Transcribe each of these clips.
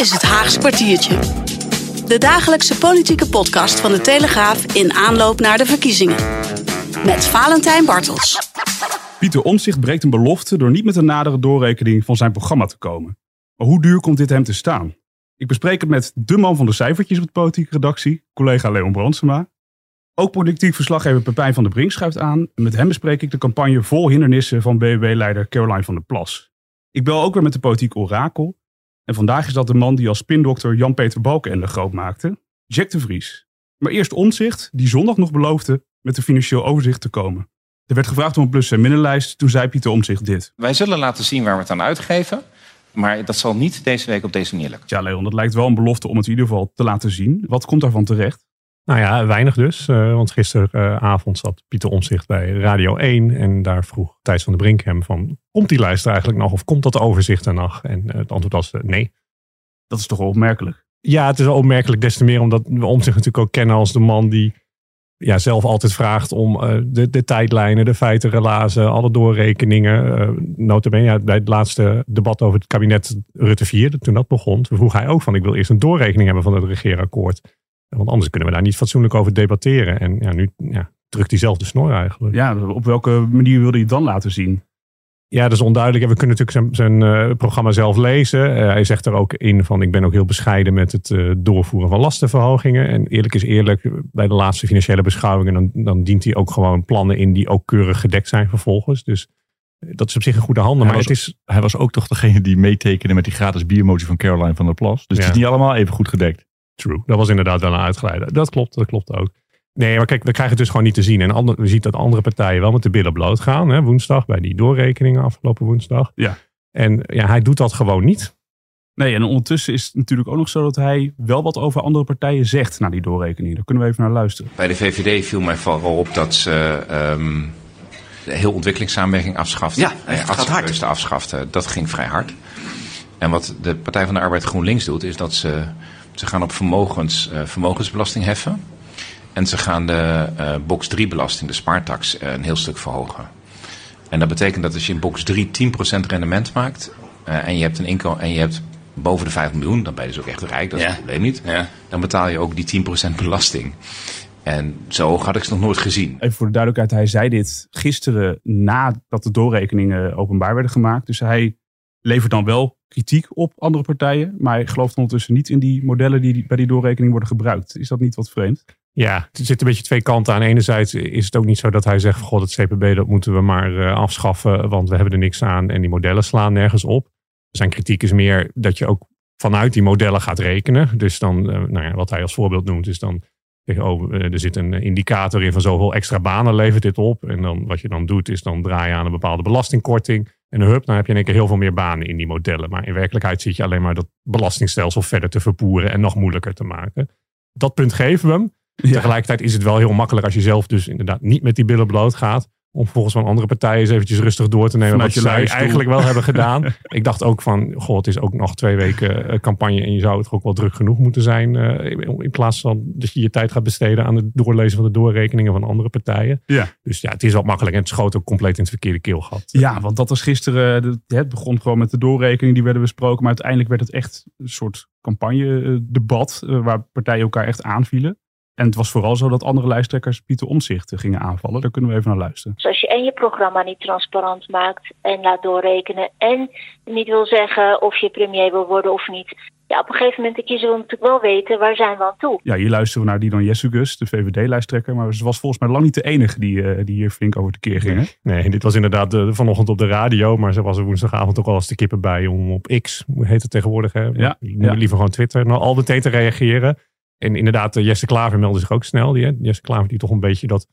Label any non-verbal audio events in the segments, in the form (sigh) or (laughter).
is het Haagse kwartiertje. De dagelijkse politieke podcast van de Telegraaf in aanloop naar de verkiezingen. Met Valentijn Bartels. Pieter Omtzigt breekt een belofte door niet met een nadere doorrekening van zijn programma te komen. Maar hoe duur komt dit hem te staan? Ik bespreek het met de man van de cijfertjes op de politieke redactie, collega Leon Brandsema. Ook politiek verslaggever Pepijn van der Brink schuift aan. En met hem bespreek ik de campagne vol hindernissen van BBB-leider Caroline van der Plas. Ik bel ook weer met de politiek orakel. En vandaag is dat de man die als spindokter Jan-Peter Balkenende groot maakte, Jack de Vries. Maar eerst Omzicht, die zondag nog beloofde met een financieel overzicht te komen. Er werd gevraagd om een plus- en minderlijst. Toen zei Pieter Omzicht dit. Wij zullen laten zien waar we het aan uitgeven. Maar dat zal niet deze week op deze manier lukken. Ja, Leon, dat lijkt wel een belofte om het in ieder geval te laten zien. Wat komt daarvan terecht? Nou ja, weinig dus. Uh, want gisteravond zat Pieter Omzicht bij Radio 1. En daar vroeg Thijs van der Brink hem van... Komt die lijst er eigenlijk nog? Of komt dat overzicht er nog? En uh, het antwoord was uh, nee. Dat is toch wel opmerkelijk? Ja, het is wel opmerkelijk. Des te meer omdat we Omzicht natuurlijk ook kennen als de man die... Ja, zelf altijd vraagt om de, de tijdlijnen, de feiten, relazen, alle doorrekeningen. Uh, notabene, ja, bij het laatste debat over het kabinet Rutte 4, toen dat begon, vroeg hij ook van ik wil eerst een doorrekening hebben van het regeerakkoord. Want anders kunnen we daar niet fatsoenlijk over debatteren. En ja, nu ja, drukt hij zelf de snor eigenlijk. Ja, op welke manier wilde hij het dan laten zien? Ja, dat is onduidelijk. We kunnen natuurlijk zijn, zijn uh, programma zelf lezen. Uh, hij zegt er ook in van ik ben ook heel bescheiden met het uh, doorvoeren van lastenverhogingen. En eerlijk is eerlijk, bij de laatste financiële beschouwingen dan, dan dient hij ook gewoon plannen in die ook keurig gedekt zijn vervolgens. Dus dat is op zich een goede handen. Hij maar was, het is, hij was ook toch degene die meetekende met die gratis biermotie van Caroline van der Plas. Dus Ja. het is niet allemaal even goed gedekt. True. Dat was inderdaad wel een uitgeleide. Dat klopt, dat klopt ook. Nee, maar kijk, we krijgen het dus gewoon niet te zien. En ander, we zien dat andere partijen wel met de billen bloot gaan. Hè, woensdag, bij die doorrekeningen afgelopen woensdag. Ja. En ja, hij doet dat gewoon niet. Nee, en ondertussen is het natuurlijk ook nog zo dat hij wel wat over andere partijen zegt na die doorrekening. Daar kunnen we even naar luisteren. Bij de VVD viel mij vooral op dat ze ehm, de heel ontwikkelingssamenwerking afschafte. Ja, echt, gaat hard. Afschafte. Dat ging vrij hard. En wat de Partij van de Arbeid GroenLinks doet, is dat ze, ze gaan op vermogens, eh, vermogensbelasting heffen. En ze gaan de eh, box 3 belasting, de spaartax, eh, een heel stuk verhogen. En dat betekent dat als je in box 3 10% rendement maakt eh, en je hebt een inkomen en je hebt boven de 5 miljoen, dan ben je dus ook echt rijk, dat is Ja. het probleem niet. Ja. Dan betaal je ook die 10% belasting. En zo hoog had ik ze nog nooit gezien. Even voor de duidelijkheid, hij zei dit gisteren nadat de doorrekeningen openbaar werden gemaakt. Dus hij levert dan wel kritiek op andere partijen. Maar hij gelooft ondertussen niet in die modellen die bij die doorrekening worden gebruikt. Is dat niet wat vreemd? Ja, er zitten een beetje twee kanten aan. Enerzijds is het ook niet zo dat hij zegt: God, het CPB dat moeten we maar eh, afschaffen, want we hebben er niks aan en die modellen slaan nergens op. Zijn kritiek is meer dat je ook vanuit die modellen gaat rekenen. Dus dan, eh, nou ja, wat hij als voorbeeld noemt, is dan zeggen: Oh, eh, er zit een indicator in van zoveel extra banen levert dit op. En dan wat je dan doet, is dan draai je aan een bepaalde belastingkorting. En hup, dan heb je in één keer heel veel meer banen in die modellen. Maar in werkelijkheid zit je alleen maar dat belastingstelsel verder te verpoeren en nog moeilijker te maken. Dat punt geven we hem. Tegelijkertijd is het wel heel makkelijk als je zelf dus inderdaad niet met die billen bloot gaat. Om vervolgens van andere partijen eens eventjes rustig door te nemen. Vanuit wat stoel. eigenlijk wel hebben (laughs) gedaan. Ik dacht ook van, goh, het is ook nog twee weken eh, campagne. En je zou het ook wel druk genoeg moeten zijn. eh, in plaats van dat je je tijd gaat besteden aan het doorlezen van de doorrekeningen van andere partijen. Ja. Dus ja, het is wat makkelijk. En het schoot ook compleet in het verkeerde keelgat. Ja, want dat was gisteren. de- Het begon gewoon met de doorrekening die werden besproken. Maar uiteindelijk werd het echt een soort campagne-debat. eh, Waar partijen elkaar echt aanvielen. En het was vooral zo dat andere lijsttrekkers Pieter Omzicht gingen aanvallen. Daar kunnen we even naar luisteren. Dus als je en je programma niet transparant maakt en laat doorrekenen en niet wil zeggen of je premier wil worden of niet. Ja, op een gegeven moment de kiezer wil natuurlijk wel weten waar zijn we aan toe. Ja, hier luisteren we naar Didon Jessugus, de VVD-lijsttrekker. Maar ze was volgens mij lang niet de enige die, eh, die hier flink over de keer ging. hè? Nee, dit was inderdaad eh, vanochtend op de radio. Maar ze was er woensdagavond ook al eens de kippen bij om op X, hoe heet het tegenwoordig? Hè? Ja, Nu ja. Liever gewoon Twitter. Nou, al meteen te reageren. En inderdaad, eh, Jesse Klaver meldde zich ook snel. Die, hè? Jesse Klaver die toch een beetje dat,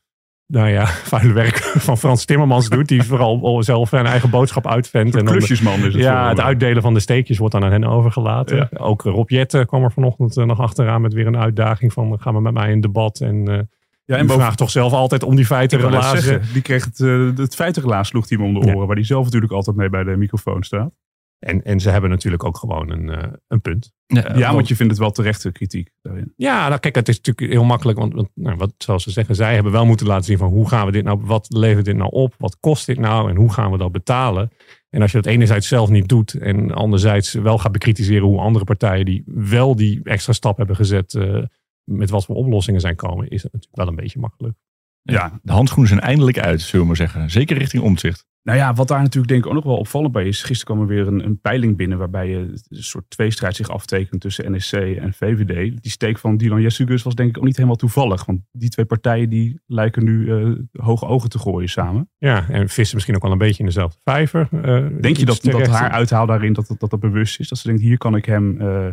nou ja, (laughs) vuile werk van Frans Timmermans doet. Die vooral al zelf zijn eigen boodschap uitvendt. Een En dan de- klusjesman is het. ja, het uitdelen van de steekjes wordt dan aan hen overgelaten. Ja. Ook Rob Jetten kwam er vanochtend eh, nog achteraan met weer een uitdaging van... gaan we met mij in debat en... eh Ja, en boven, vraagt toch zelf altijd om die feiten ik wou net relazen. zeggen, die kreeg het, eh, het feitenrelaas sloeg hij hem om de Ja. oren. Waar hij zelf natuurlijk altijd mee bij de microfoon staat. En, en ze hebben natuurlijk ook gewoon een, eh, een punt. ja, want je vindt het wel terechte kritiek daarin. Ja, nou kijk, het is natuurlijk heel makkelijk. Want, want nou, wat, zoals ze zeggen, zij hebben wel moeten laten zien van hoe gaan we dit nou, wat levert dit nou op? Wat kost dit nou en hoe gaan we dat betalen? En als je dat enerzijds zelf niet doet en anderzijds wel gaat bekritiseren hoe andere partijen die wel die extra stap hebben gezet, eh, met wat voor oplossingen zijn komen, is het natuurlijk wel een beetje makkelijk. Ja, De handschoenen zijn eindelijk uit, zullen we maar zeggen. Zeker richting omzicht. Nou ja, wat daar natuurlijk denk ik ook nog wel opvallend bij is. Gisteren kwam er weer een, een peiling binnen waarbij je een soort tweestrijd zich aftekent tussen NSC en VVD. Die steek van Dylan Jessugus was denk ik ook niet helemaal toevallig. Want die twee partijen die lijken nu eh, hoge ogen te gooien samen. Ja, en vissen misschien ook wel een beetje in dezelfde vijver. eh, Denk je dat, dat haar uithaal daarin dat dat, dat dat bewust is? Dat ze denkt, hier kan ik hem... eh,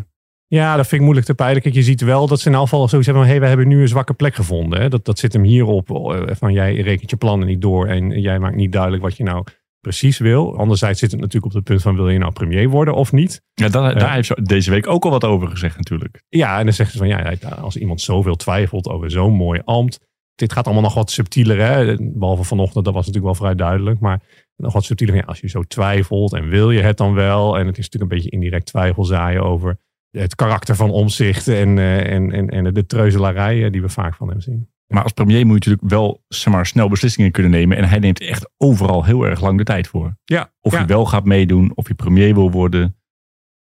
Ja, dat vind ik moeilijk te peilen. Kijk, je ziet wel dat ze in elk geval zoiets hebben van... hé, hey, we hebben nu een zwakke plek gevonden. Hè? Dat, dat zit hem hierop eh, van jij rekent je plannen niet door... en jij maakt niet duidelijk wat je nou precies wil. Anderzijds zit het natuurlijk op het punt van... wil je nou premier worden of niet? Ja, daar, daar heeft ze deze week ook al wat over gezegd natuurlijk. Ja, en dan zeggen ze van... ja, als iemand zoveel twijfelt over zo'n mooi ambt... dit gaat allemaal nog wat subtieler. Hè? Behalve vanochtend, dat was natuurlijk wel vrij duidelijk. Maar nog wat subtieler. Ja, als je zo twijfelt en wil je het dan wel... en het is natuurlijk een beetje indirect twijfelzaaien over... het karakter van omzicht en, eh, en, en, en de treuzelarij eh, die we vaak van hem zien. Maar als premier moet je natuurlijk wel zeg maar, snel beslissingen kunnen nemen. En hij neemt echt overal heel erg lang de tijd voor. Ja, Of ja. hij wel gaat meedoen, of hij premier wil worden.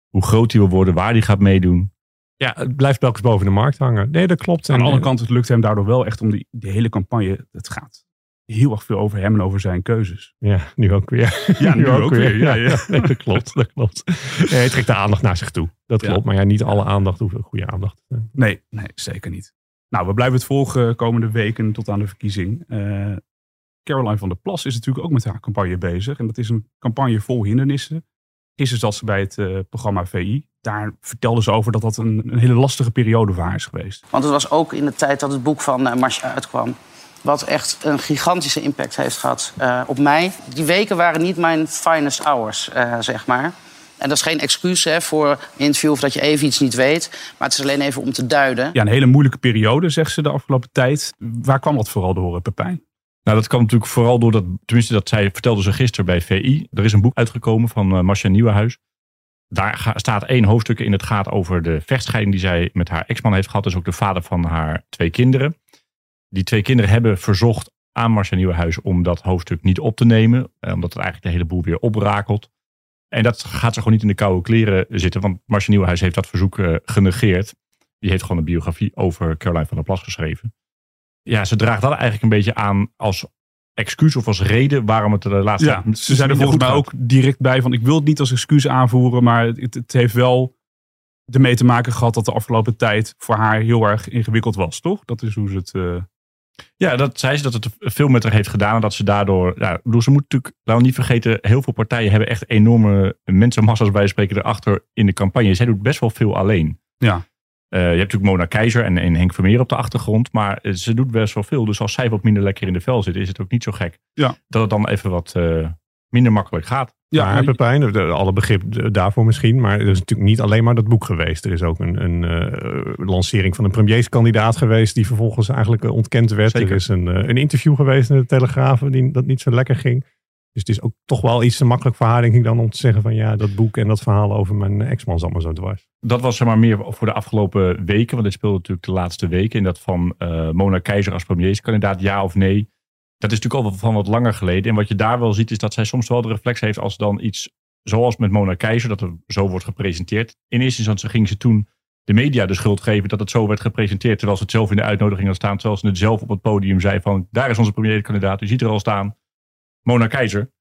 Hoe groot hij wil worden, waar hij gaat meedoen. ja, het blijft telkens boven de markt hangen. Nee, dat klopt. aan de andere kant, het lukt hem daardoor wel echt om die, die hele campagne... Het gaat heel erg veel over hem en over zijn keuzes. Ja, nu ook weer. Ja, (laughs) nu ook weer, ja, ja. Nee, (laughs) dat klopt, dat klopt. Nee, hij trekt de aandacht naar zich toe. Dat Ja. klopt. Maar ja, niet alle aandacht hoeft goede aandacht. Nee, nee, zeker niet. Nou, we blijven het volgen komende weken tot aan de verkiezing. Eh, Caroline van der Plas is natuurlijk ook met haar campagne bezig. En dat is een campagne vol hindernissen. Gisteren zat ze bij het eh, programma VI. Daar vertelde ze over dat dat een, een hele lastige periode voor haar is geweest. Want het was ook in de tijd dat het boek van uh, Marcia uitkwam. Wat echt een gigantische impact heeft gehad uh, op mij. Die weken waren niet mijn finest hours, uh, zeg maar. En dat is geen excuus hè, voor een interview of dat je even iets niet weet. Maar het is alleen even om te duiden. Ja, een hele moeilijke periode, zegt ze de afgelopen tijd. Waar kwam dat vooral door, Pepijn? Nou, dat kwam natuurlijk vooral door dat, tenminste dat zij vertelde ze gisteren bij VI. Er is een boek uitgekomen van uh, Marcia Nieuwenhuis. Daar staat één hoofdstuk in. Het gaat over de vechtscheiding die zij met haar ex-man heeft gehad. Dus ook de vader van haar twee kinderen. Die twee kinderen hebben verzocht aan Marcia Nieuwenhuis om dat hoofdstuk niet op te nemen. Eh, omdat het eigenlijk de hele boel weer oprakelt. En dat gaat ze gewoon niet in de koude kleren zitten. Want Marcia Nieuwenhuis heeft dat verzoek uh, genegeerd. Die heeft gewoon een biografie over Caroline van der Plas geschreven. Ja, ze draagt dat eigenlijk een beetje aan als excuus of als reden waarom het de laatste ja, Ze zijn er volgens mij ook direct bij van ik wil het niet als excuus aanvoeren. Maar het, het heeft wel ermee te maken gehad dat de afgelopen tijd voor haar heel erg ingewikkeld was, toch? Dat is hoe ze het... Uh... Ja, dat zei ze dat het veel met haar heeft gedaan. En dat ze daardoor. Ja, ik bedoel, ze moet natuurlijk. Laten we niet vergeten. Heel veel partijen hebben echt enorme mensenmassa's bij spreken erachter in de campagne. Zij doet best wel veel alleen. Ja. Uh, je hebt natuurlijk Mona Keizer en, en Henk Vermeer op de achtergrond. Maar uh, ze doet best wel veel. Dus als zij wat minder lekker in de vel zit, is het ook niet zo gek. Ja. Dat het dan even wat uh, minder makkelijk gaat. Ja, maar, Pepijn, alle begrip daarvoor misschien. Maar er is natuurlijk niet alleen maar dat boek geweest. Er is ook een, een uh, lancering van een premierskandidaat geweest. Die vervolgens eigenlijk uh, ontkend werd. Zeker. Er is een, uh, een interview geweest in de Telegraaf. Die, dat niet zo lekker ging. Dus het is ook toch wel iets te makkelijk voor haar, denk ik, dan om te zeggen van ja, dat boek en dat verhaal over mijn ex-man zat me zo dwars. Dat was zeg maar meer voor de afgelopen weken, want dit speelde natuurlijk de laatste weken. En dat van uh, Mona Keizer als premierskandidaat, ja of nee. Dat is natuurlijk al van wat langer geleden. En wat je daar wel ziet, is dat zij soms wel de reflex heeft als dan iets, zoals met Mona Keizer, dat er zo wordt gepresenteerd. In eerste instantie ging ze toen de media de schuld geven dat het zo werd gepresenteerd, terwijl ze het zelf in de uitnodiging had staan, terwijl ze het zelf op het podium zei van, daar is onze premierkandidaat, u ziet er al staan. Mona Keizer.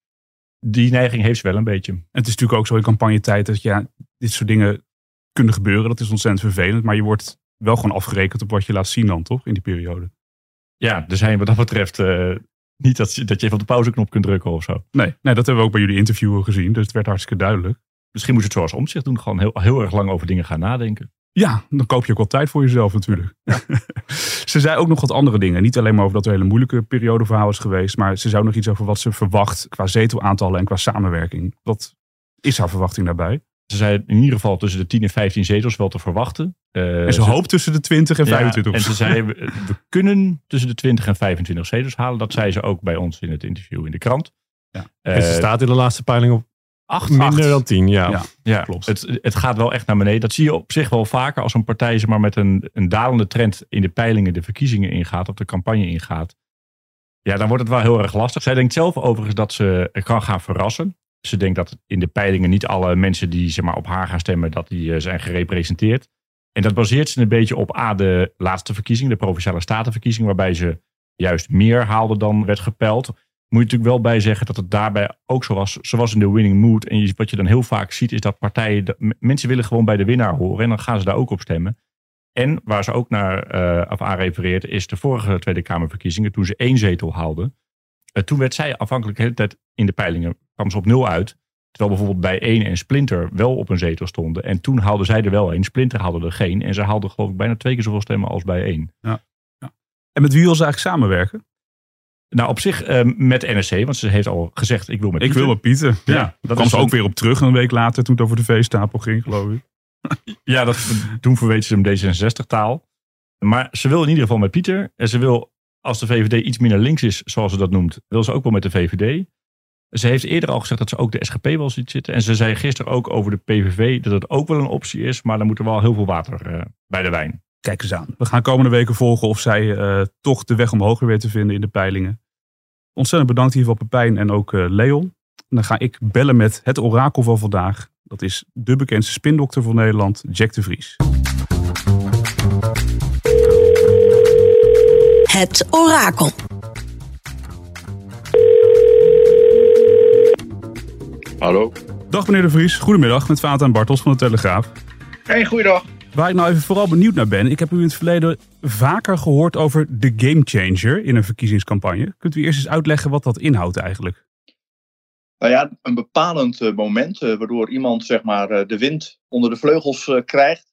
Die neiging heeft ze wel een beetje. En het is natuurlijk ook zo in campagnetijd dat ja, dit soort dingen kunnen gebeuren. Dat is ontzettend vervelend. Maar je wordt wel gewoon afgerekend op wat je laat zien dan, toch? In die periode. Ja, er zijn wat dat betreft uh, niet dat, dat je even op de pauzeknop kunt drukken of zo. Nee, nee, dat hebben we ook bij jullie interviewen gezien. Dus het werd hartstikke duidelijk. Misschien moet je het zoals omzicht doen. Gewoon heel, heel erg lang over dingen gaan nadenken. Ja, dan koop je ook wel tijd voor jezelf natuurlijk. Ja. (laughs) ze zei ook nog wat andere dingen. Niet alleen maar over dat er een hele moeilijke periode voor haar is geweest. Maar ze zou nog iets over wat ze verwacht qua zetelaantallen en qua samenwerking. Wat is haar verwachting daarbij? Ze zei in ieder geval tussen de 10 en 15 zetels wel te verwachten. Uh, en ze, ze hoopt tussen de 20 en 25. Ja, en ze zei, we, we, kunnen tussen de 20 en 25 zetels halen. Dat zei ze ook bij ons in het interview in de krant. Ja. Uh, en ze staat in de laatste peiling op 8, minder dan 10, ja. ja. ja, klopt. Het, het gaat wel echt naar beneden. Dat zie je op zich wel vaker als een partij zeg maar, met een, een dalende trend in de peilingen de verkiezingen ingaat of de campagne ingaat. Ja, dan wordt het wel heel erg lastig. Zij denkt zelf overigens dat ze kan gaan verrassen. Ze denkt dat in de peilingen niet alle mensen die zeg maar, op haar gaan stemmen, dat die eh, zijn gerepresenteerd. En dat baseert ze een beetje op A, de laatste verkiezing, de Provinciale Statenverkiezing, waarbij ze juist meer haalde dan werd gepeld. Moet je natuurlijk wel bij zeggen dat het daarbij ook zo was. Ze was in de winning mood. En wat je dan heel vaak ziet is dat partijen, mensen willen gewoon bij de winnaar horen. En dan gaan ze daar ook op stemmen. En waar ze ook naar eh af aan refereert, is de vorige Tweede Kamerverkiezingen, toen ze één zetel haalde. Eh, toen werd zij afhankelijk de hele tijd in de peilingen, kwam ze op nul uit. Terwijl bijvoorbeeld bij één en Splinter wel op een zetel stonden. En toen haalde zij er wel één. Splinter haalde er geen. En ze haalde geloof ik bijna twee keer zoveel stemmen als bij één. En met wie wil ze eigenlijk samenwerken? Nou, op zich eh, met NSC, want ze heeft al gezegd: ik wil met Ik Pieter. wil met Pieter. Ja, Ja, dat kwam ze een- ook weer op terug een week later toen het over de veestapel ging, geloof ik. Ja, dat, toen verweet ze hem D66-taal. Maar ze wil in ieder geval met Pieter. En ze wil, als de VVD iets minder links is, zoals ze dat noemt, wil ze ook wel met de VVD. Ze heeft eerder al gezegd dat ze ook de SGP wel ziet zitten. En ze zei gisteren ook over de PVV dat het ook wel een optie is. Maar dan moet er wel heel veel water eh, bij de wijn. Kijk eens aan. We gaan komende weken volgen of zij eh, toch de weg omhoog weer te vinden in de peilingen. Ontzettend bedankt hiervoor Pepijn en ook eh, Leon. Dan ga ik bellen met het orakel van vandaag. Dat is de bekendste spindokter van Nederland, Jack de Vries. Het orakel. Hallo. Dag meneer de Vries, goedemiddag met Vaat en Bartels van de Telegraaf. Hey, goeiedag. Waar ik nou even vooral benieuwd naar ben. Ik heb u in het verleden vaker gehoord over de gamechanger in een verkiezingscampagne. Kunt u eerst eens uitleggen wat dat inhoudt eigenlijk? Nou ja, een bepalend eh, moment eh, waardoor iemand zeg maar eh, de wind onder de vleugels eh, krijgt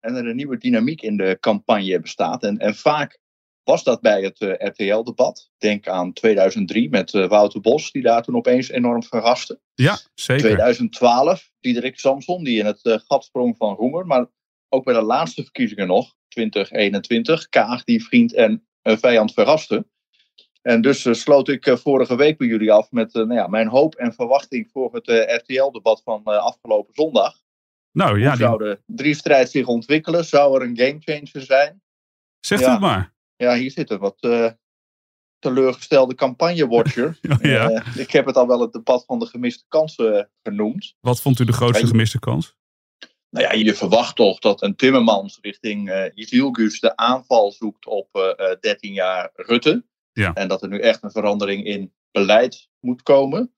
en er een nieuwe dynamiek in de campagne bestaat. En, en vaak was dat bij het eh, RTL-debat. Denk aan 2003 met eh, Wouter Bos, die daar toen opeens enorm verraste. Ja, zeker. 2012, Diederik Samson, die in het eh, gat sprong van Roemer. Maar ook bij de laatste verkiezingen nog, 2021, Kaag die vriend en vijand verraste. En dus sloot ik vorige week bij jullie af met nou ja, mijn hoop en verwachting voor het RTL-debat van afgelopen zondag. Nou ja, Hoe die, de drie-strijd zich ontwikkelen? Zou er een gamechanger zijn? ja. het maar. Ja, hier zit een wat eh, teleurgestelde campagne-watcher. (laughs) ja. Eh, ik heb het al wel het debat van de gemiste kansen eh, genoemd. Wat vond u de grootste gemiste kans? Nou ja, je verwacht toch dat een Timmermans richting Jezilgus de aanval zoekt op eh, eh, 13 jaar Rutte. Ja. En dat er nu echt een verandering in beleid moet komen.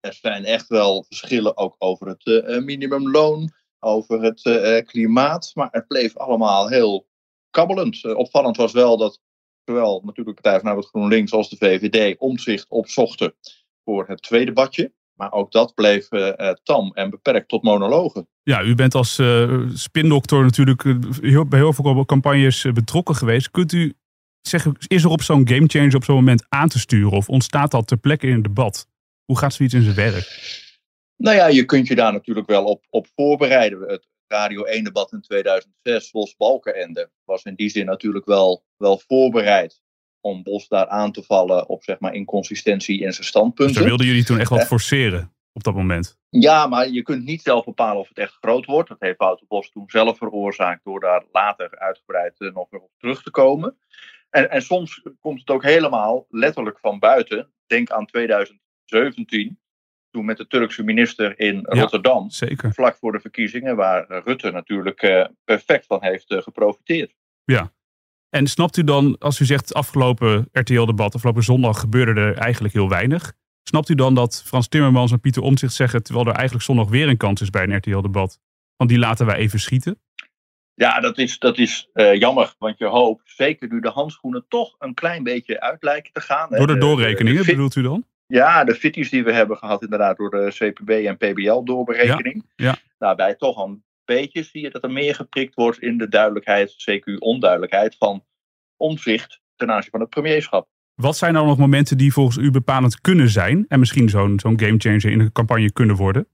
Er zijn echt wel verschillen ook over het minimumloon, over het klimaat. Maar het bleef allemaal heel kabbelend. Opvallend was wel dat zowel natuurlijk de Partij van Arbeid GroenLinks als de VVD omzicht opzochten voor het tweede badje. Maar ook dat bleef eh, tam en beperkt tot monologen. Ja, u bent als eh spindokter natuurlijk eh, heel, bij heel veel campagnes betrokken geweest. Kunt u zeggen, is er op zo'n gamechanger op zo'n moment aan te sturen? Of ontstaat dat ter plekke in het debat? Hoe gaat zoiets in zijn werk? Nou ja, je kunt je daar natuurlijk wel op, op voorbereiden. Het Radio 1-debat in 2006, Bos Balkenende, was in die zin natuurlijk wel, wel voorbereid om Bos daar aan te vallen op zeg maar inconsistentie in zijn Dus standpunten. daar wilden jullie toen echt wat forceren op dat moment. Ja, maar je kunt niet zelf bepalen of het echt groot wordt. Dat heeft Wouter Bos toen zelf veroorzaakt door daar later uitgebreid eh, nog weer op terug te komen. En, en soms komt het ook helemaal letterlijk van buiten. Denk aan 2017, toen met de Turkse minister in Ja. Rotterdam, Zeker. vlak voor de verkiezingen, waar Rutte natuurlijk eh, perfect van heeft eh, geprofiteerd. En snapt u dan, als u zegt afgelopen RTL-debat, afgelopen zondag gebeurde er eigenlijk heel weinig. Snapt u dan dat Frans Timmermans en Pieter Omtzigt zeggen, terwijl er eigenlijk zondag weer een kans is bij een RTL-debat, want die laten wij even schieten? Ja, dat is, dat is eh, jammer, want je hoopt, zeker nu de handschoenen toch een klein beetje uit lijken te gaan. Door de De- doorrekeningen, de bedoelt u dan? Ja, de fitties die we hebben gehad inderdaad door de CPB en PBL-doorberekening. Ja, ja. Daarbij toch al een beetje zie je dat er meer geprikt wordt in de duidelijkheid, CQ-onduidelijkheid van omzicht ten aanzien van het premierschap. Wat zijn nou nog momenten die volgens u bepalend kunnen zijn en misschien zo'n zo'n gamechanger in een campagne kunnen worden?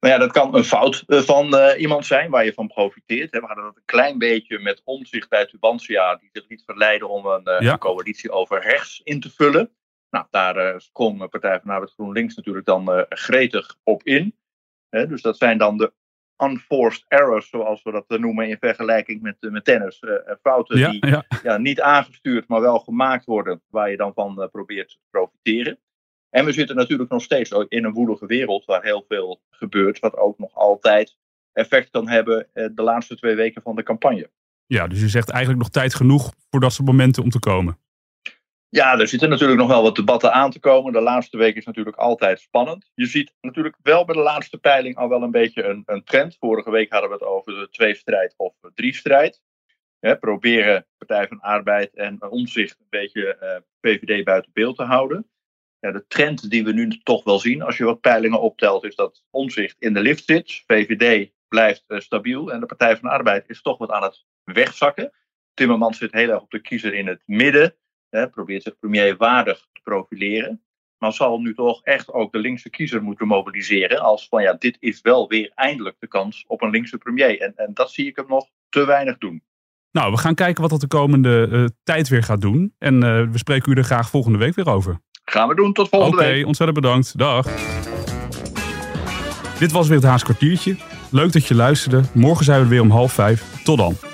Nou ja, dat kan een fout eh, van eh, iemand zijn waar je van profiteert. hè. We hadden dat een klein beetje met omzicht bij Tubantia, die zich liet verleiden om een, eh, Ja. een coalitie over rechts in te vullen. Nou, daar eh sprong Partij van Arbeid GroenLinks natuurlijk dan eh, gretig op in. Dus dat zijn dan de unforced errors, zoals we dat eh, noemen in vergelijking met, met tennis. Fouten Ja, die ja. ja, niet aangestuurd, maar wel gemaakt worden, waar je dan van probeert te profiteren. En we zitten natuurlijk nog steeds in een woelige wereld waar heel veel gebeurt, wat ook nog altijd effect kan hebben de laatste twee weken van de campagne. Ja, dus je zegt eigenlijk nog tijd genoeg voor dat soort momenten om te komen. Ja, er zitten natuurlijk nog wel wat debatten aan te komen. De laatste week is natuurlijk altijd spannend. Je ziet natuurlijk wel bij de laatste peiling al wel een beetje een, een trend. Vorige week hadden we het over de twee-strijd of drie-strijd. proberen Partij van Arbeid en Omzicht een beetje uh, eh, PVD buiten beeld te houden. Ja, de trend die we nu toch wel zien, als je wat peilingen optelt, is dat Omzicht in de lift zit. VVD blijft uh, stabiel en de Partij van Arbeid is toch wat aan het wegzakken. Timmermans zit heel erg op de kiezer in het midden hè, probeert zich premier waardig te profileren. Maar zal nu toch echt ook de linkse kiezer moeten mobiliseren. Als van ja, dit is wel weer eindelijk de kans op een linkse premier. En, en dat zie ik hem nog te weinig doen. Nou, we gaan kijken wat dat de komende uh, tijd weer gaat doen. En uh, we spreken u er graag volgende week weer over. Gaan we doen. Tot volgende week. Oké, ontzettend bedankt. Dag. Dit was weer het Haas kwartiertje. Leuk dat je luisterde. Morgen zijn we weer om half vijf. Tot dan.